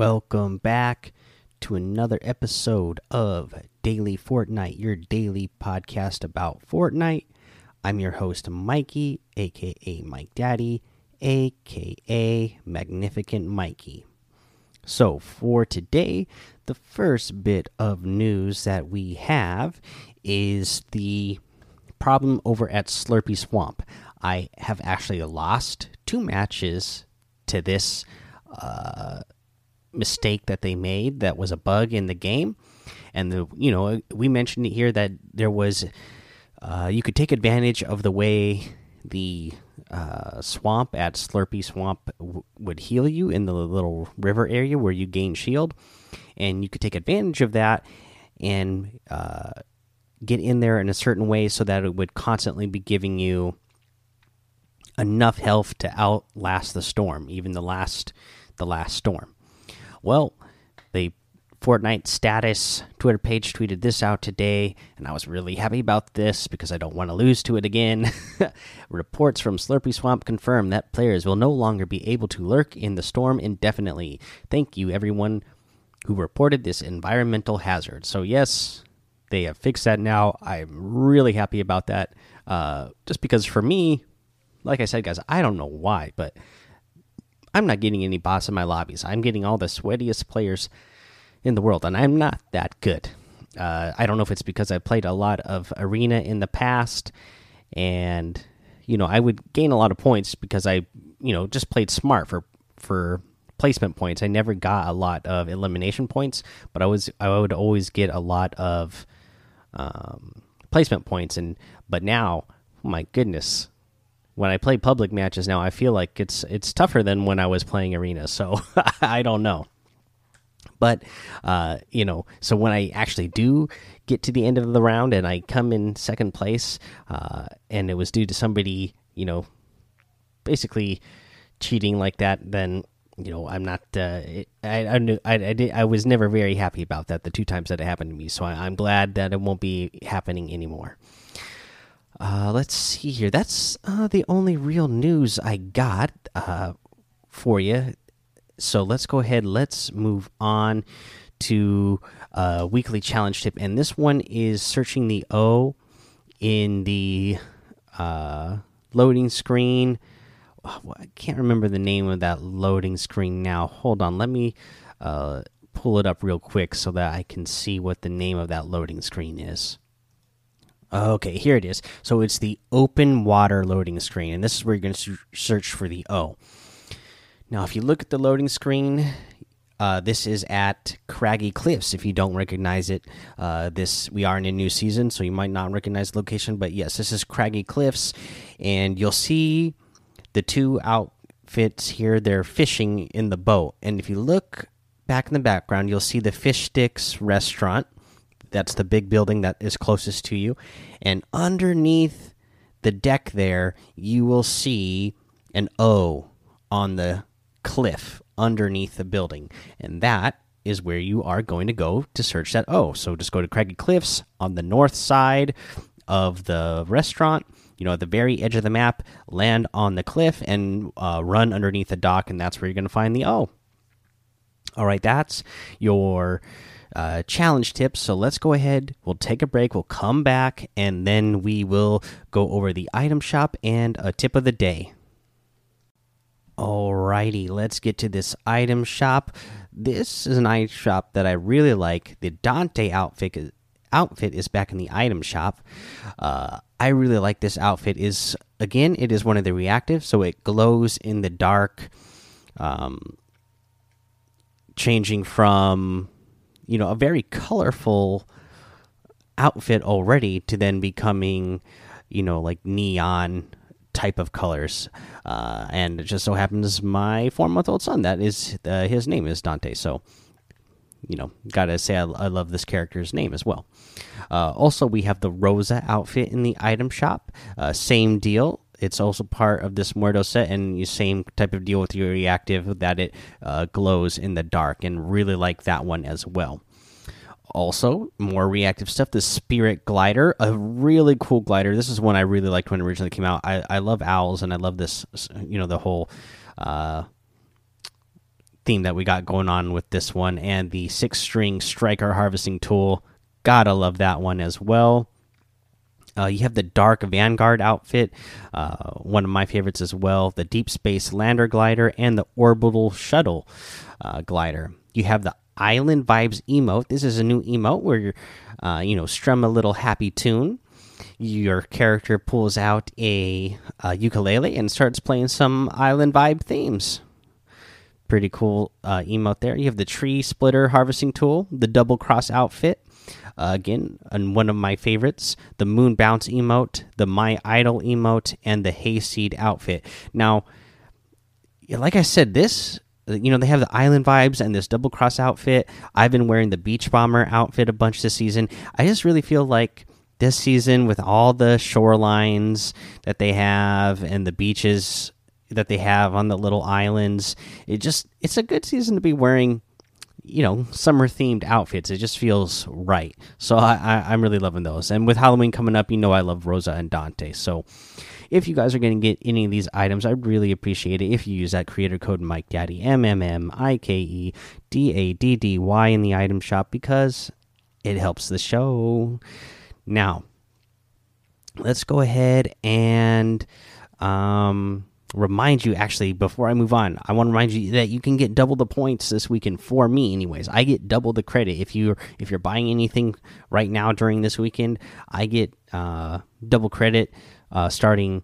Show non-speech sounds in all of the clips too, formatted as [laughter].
Welcome back to another episode of Daily Fortnite, your daily podcast about Fortnite. I'm your host, Mikey, aka Mike Daddy, aka Magnificent Mikey. So, for today, the first bit of news that we have is the problem over at Slurpy Swamp. I have actually lost two matches to this. Uh, mistake that they made that was a bug in the game. And the you know we mentioned it here that there was uh, you could take advantage of the way the uh, swamp at slurpy swamp would heal you in the little river area where you gain shield. And you could take advantage of that and uh, get in there in a certain way so that it would constantly be giving you enough health to outlast the storm even the last the last storm well, the Fortnite status Twitter page tweeted this out today, and I was really happy about this because I don't want to lose to it again. [laughs] Reports from Slurpy Swamp confirm that players will no longer be able to lurk in the storm indefinitely. Thank you, everyone who reported this environmental hazard. So, yes, they have fixed that now. I'm really happy about that. Uh, just because for me, like I said, guys, I don't know why, but I'm not getting any boss in my lobbies. I'm getting all the sweatiest players in the world, and I'm not that good. Uh, I don't know if it's because I played a lot of arena in the past, and you know I would gain a lot of points because I you know just played smart for for placement points. I never got a lot of elimination points, but I was I would always get a lot of um, placement points, and but now, my goodness, when I play public matches now, I feel like it's it's tougher than when I was playing arena. So [laughs] I don't know, but uh, you know, so when I actually do get to the end of the round and I come in second place, uh, and it was due to somebody, you know, basically cheating like that, then you know I'm not. Uh, I I, knew, I I, did, I was never very happy about that the two times that it happened to me. So I, I'm glad that it won't be happening anymore. Uh, let's see here. That's uh, the only real news I got uh, for you. So let's go ahead. Let's move on to a weekly challenge tip, and this one is searching the O in the uh, loading screen. Oh, I can't remember the name of that loading screen now. Hold on, let me uh, pull it up real quick so that I can see what the name of that loading screen is. Okay, here it is. So it's the open water loading screen, and this is where you're going to search for the O. Now, if you look at the loading screen, uh, this is at Craggy Cliffs. If you don't recognize it, uh, this we are in a new season, so you might not recognize the location. But yes, this is Craggy Cliffs, and you'll see the two outfits here. They're fishing in the boat, and if you look back in the background, you'll see the Fish Sticks restaurant that's the big building that is closest to you. And underneath the deck there, you will see an O on the cliff underneath the building. And that is where you are going to go to search that O. So just go to Craggy Cliffs on the north side of the restaurant. You know, at the very edge of the map, land on the cliff and uh, run underneath the dock, and that's where you're going to find the O. All right, that's your uh, challenge tips. So let's go ahead. We'll take a break. We'll come back, and then we will go over the item shop and a tip of the day. Alrighty, let's get to this item shop. This is an item shop that I really like. The Dante outfit outfit is back in the item shop. Uh, I really like this outfit. Is again, it is one of the reactive, so it glows in the dark, um, changing from you know a very colorful outfit already to then becoming you know like neon type of colors. Uh, and it just so happens my four month old son that is uh, his name is dante. So you know gotta say i, I love this character's name as well. Uh, also we have the rosa outfit in the item shop. Uh, same deal it's also part of this Muerto set, and the same type of deal with your reactive that it uh, glows in the dark, and really like that one as well. Also, more reactive stuff. The Spirit Glider, a really cool glider. This is one I really liked when it originally came out. I, I love owls, and I love this. You know, the whole uh, theme that we got going on with this one, and the six string striker harvesting tool. Gotta love that one as well. Uh, you have the Dark Vanguard outfit, uh, one of my favorites as well. The Deep Space Lander glider and the Orbital Shuttle uh, glider. You have the Island Vibes emote. This is a new emote where you're, uh, you know, strum a little happy tune. Your character pulls out a ukulele and starts playing some island vibe themes pretty cool uh, emote there. You have the tree splitter harvesting tool, the double cross outfit, uh, again, and one of my favorites, the Moon Bounce emote, the My Idol emote, and the Hayseed outfit. Now, like I said, this you know they have the island vibes and this double cross outfit. I've been wearing the Beach Bomber outfit a bunch this season. I just really feel like this season with all the shorelines that they have and the beaches that they have on the little islands, it just it's a good season to be wearing you know summer themed outfits. It just feels right. So I, I am really loving those. And with halloween coming up you know i love rosa and dante. So if you guys are going to get any of these items i'd really appreciate it if you use that creator code mike daddy m m m i k e d a d d y in the item shop because it helps the show. Now let's go ahead and um remind you actually before I move on, I want to remind you that you can get double the points this weekend for me anyways. I get double the credit if you if you're buying anything right now during this weekend, I get uh, double credit uh, starting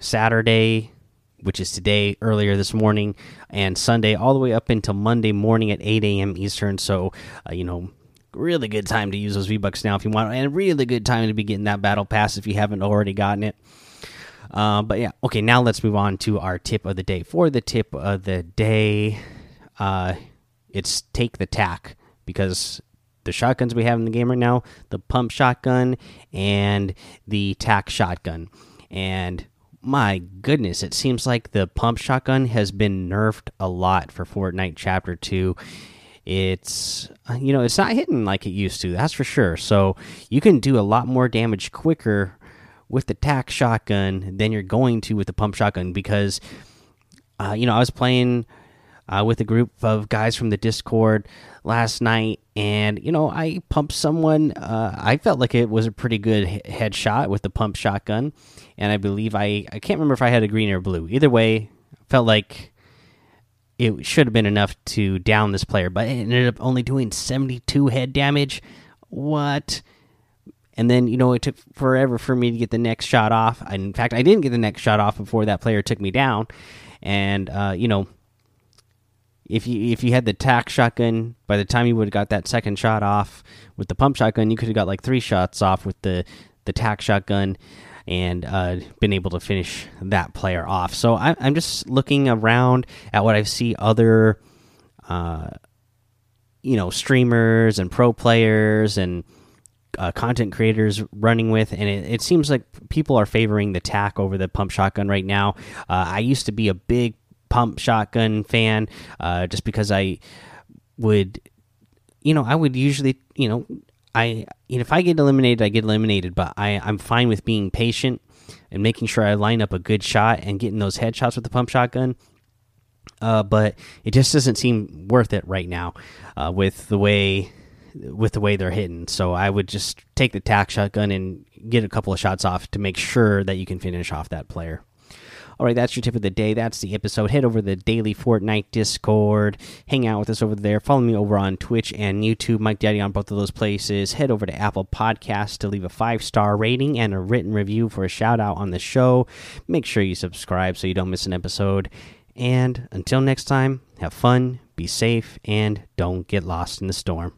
Saturday, which is today, earlier this morning, and Sunday all the way up until Monday morning at 8 a.m. Eastern. So, uh, you know, really good time to use those V Bucks now if you want, and really good time to be getting that battle pass if you haven't already gotten it. Uh, but yeah, okay. Now let's move on to our tip of the day. For the tip of the day, uh, it's take the tack because the shotguns we have in the game right now, the pump shotgun and the tack shotgun, and my goodness, it seems like the pump shotgun has been nerfed a lot for Fortnite Chapter Two it's you know it's not hitting like it used to that's for sure so you can do a lot more damage quicker with the tack shotgun than you're going to with the pump shotgun because, uh, you know, I was playing uh, with a group of guys from the Discord last night, and you know, I pumped someone. Uh, I felt like it was a pretty good headshot with the pump shotgun, and I believe I I can't remember if I had a green or blue. Either way, felt like it should have been enough to down this player, but it ended up only doing 72 head damage. What? And then you know it took forever for me to get the next shot off. In fact, I didn't get the next shot off before that player took me down, and uh, you know. If you if you had the tack shotgun, by the time you would have got that second shot off with the pump shotgun, you could have got like three shots off with the the tack shotgun, and uh, been able to finish that player off. So I, am just looking around at what I see other, uh, you know, streamers and pro players and uh, content creators running with, and it, it, seems like people are favoring the tack over the pump shotgun right now. Uh, I used to be a big pump shotgun fan, uh, just because I would, you know, I would usually, you know, I you know, if I get eliminated, I get eliminated, but I I'm fine with being patient and making sure I line up a good shot and getting those headshots with the pump shotgun. Uh, but it just doesn't seem worth it right now uh, with the way with the way they're hitting. So I would just take the tack shotgun and get a couple of shots off to make sure that you can finish off that player. All right, that's your tip of the day. That's the episode. Head over to the Daily Fortnite Discord. Hang out with us over there. Follow me over on Twitch and YouTube. Mike Daddy on both of those places. Head over to Apple Podcasts to leave a five star rating and a written review for a shout out on the show. Make sure you subscribe so you don't miss an episode. And until next time, have fun, be safe, and don't get lost in the storm.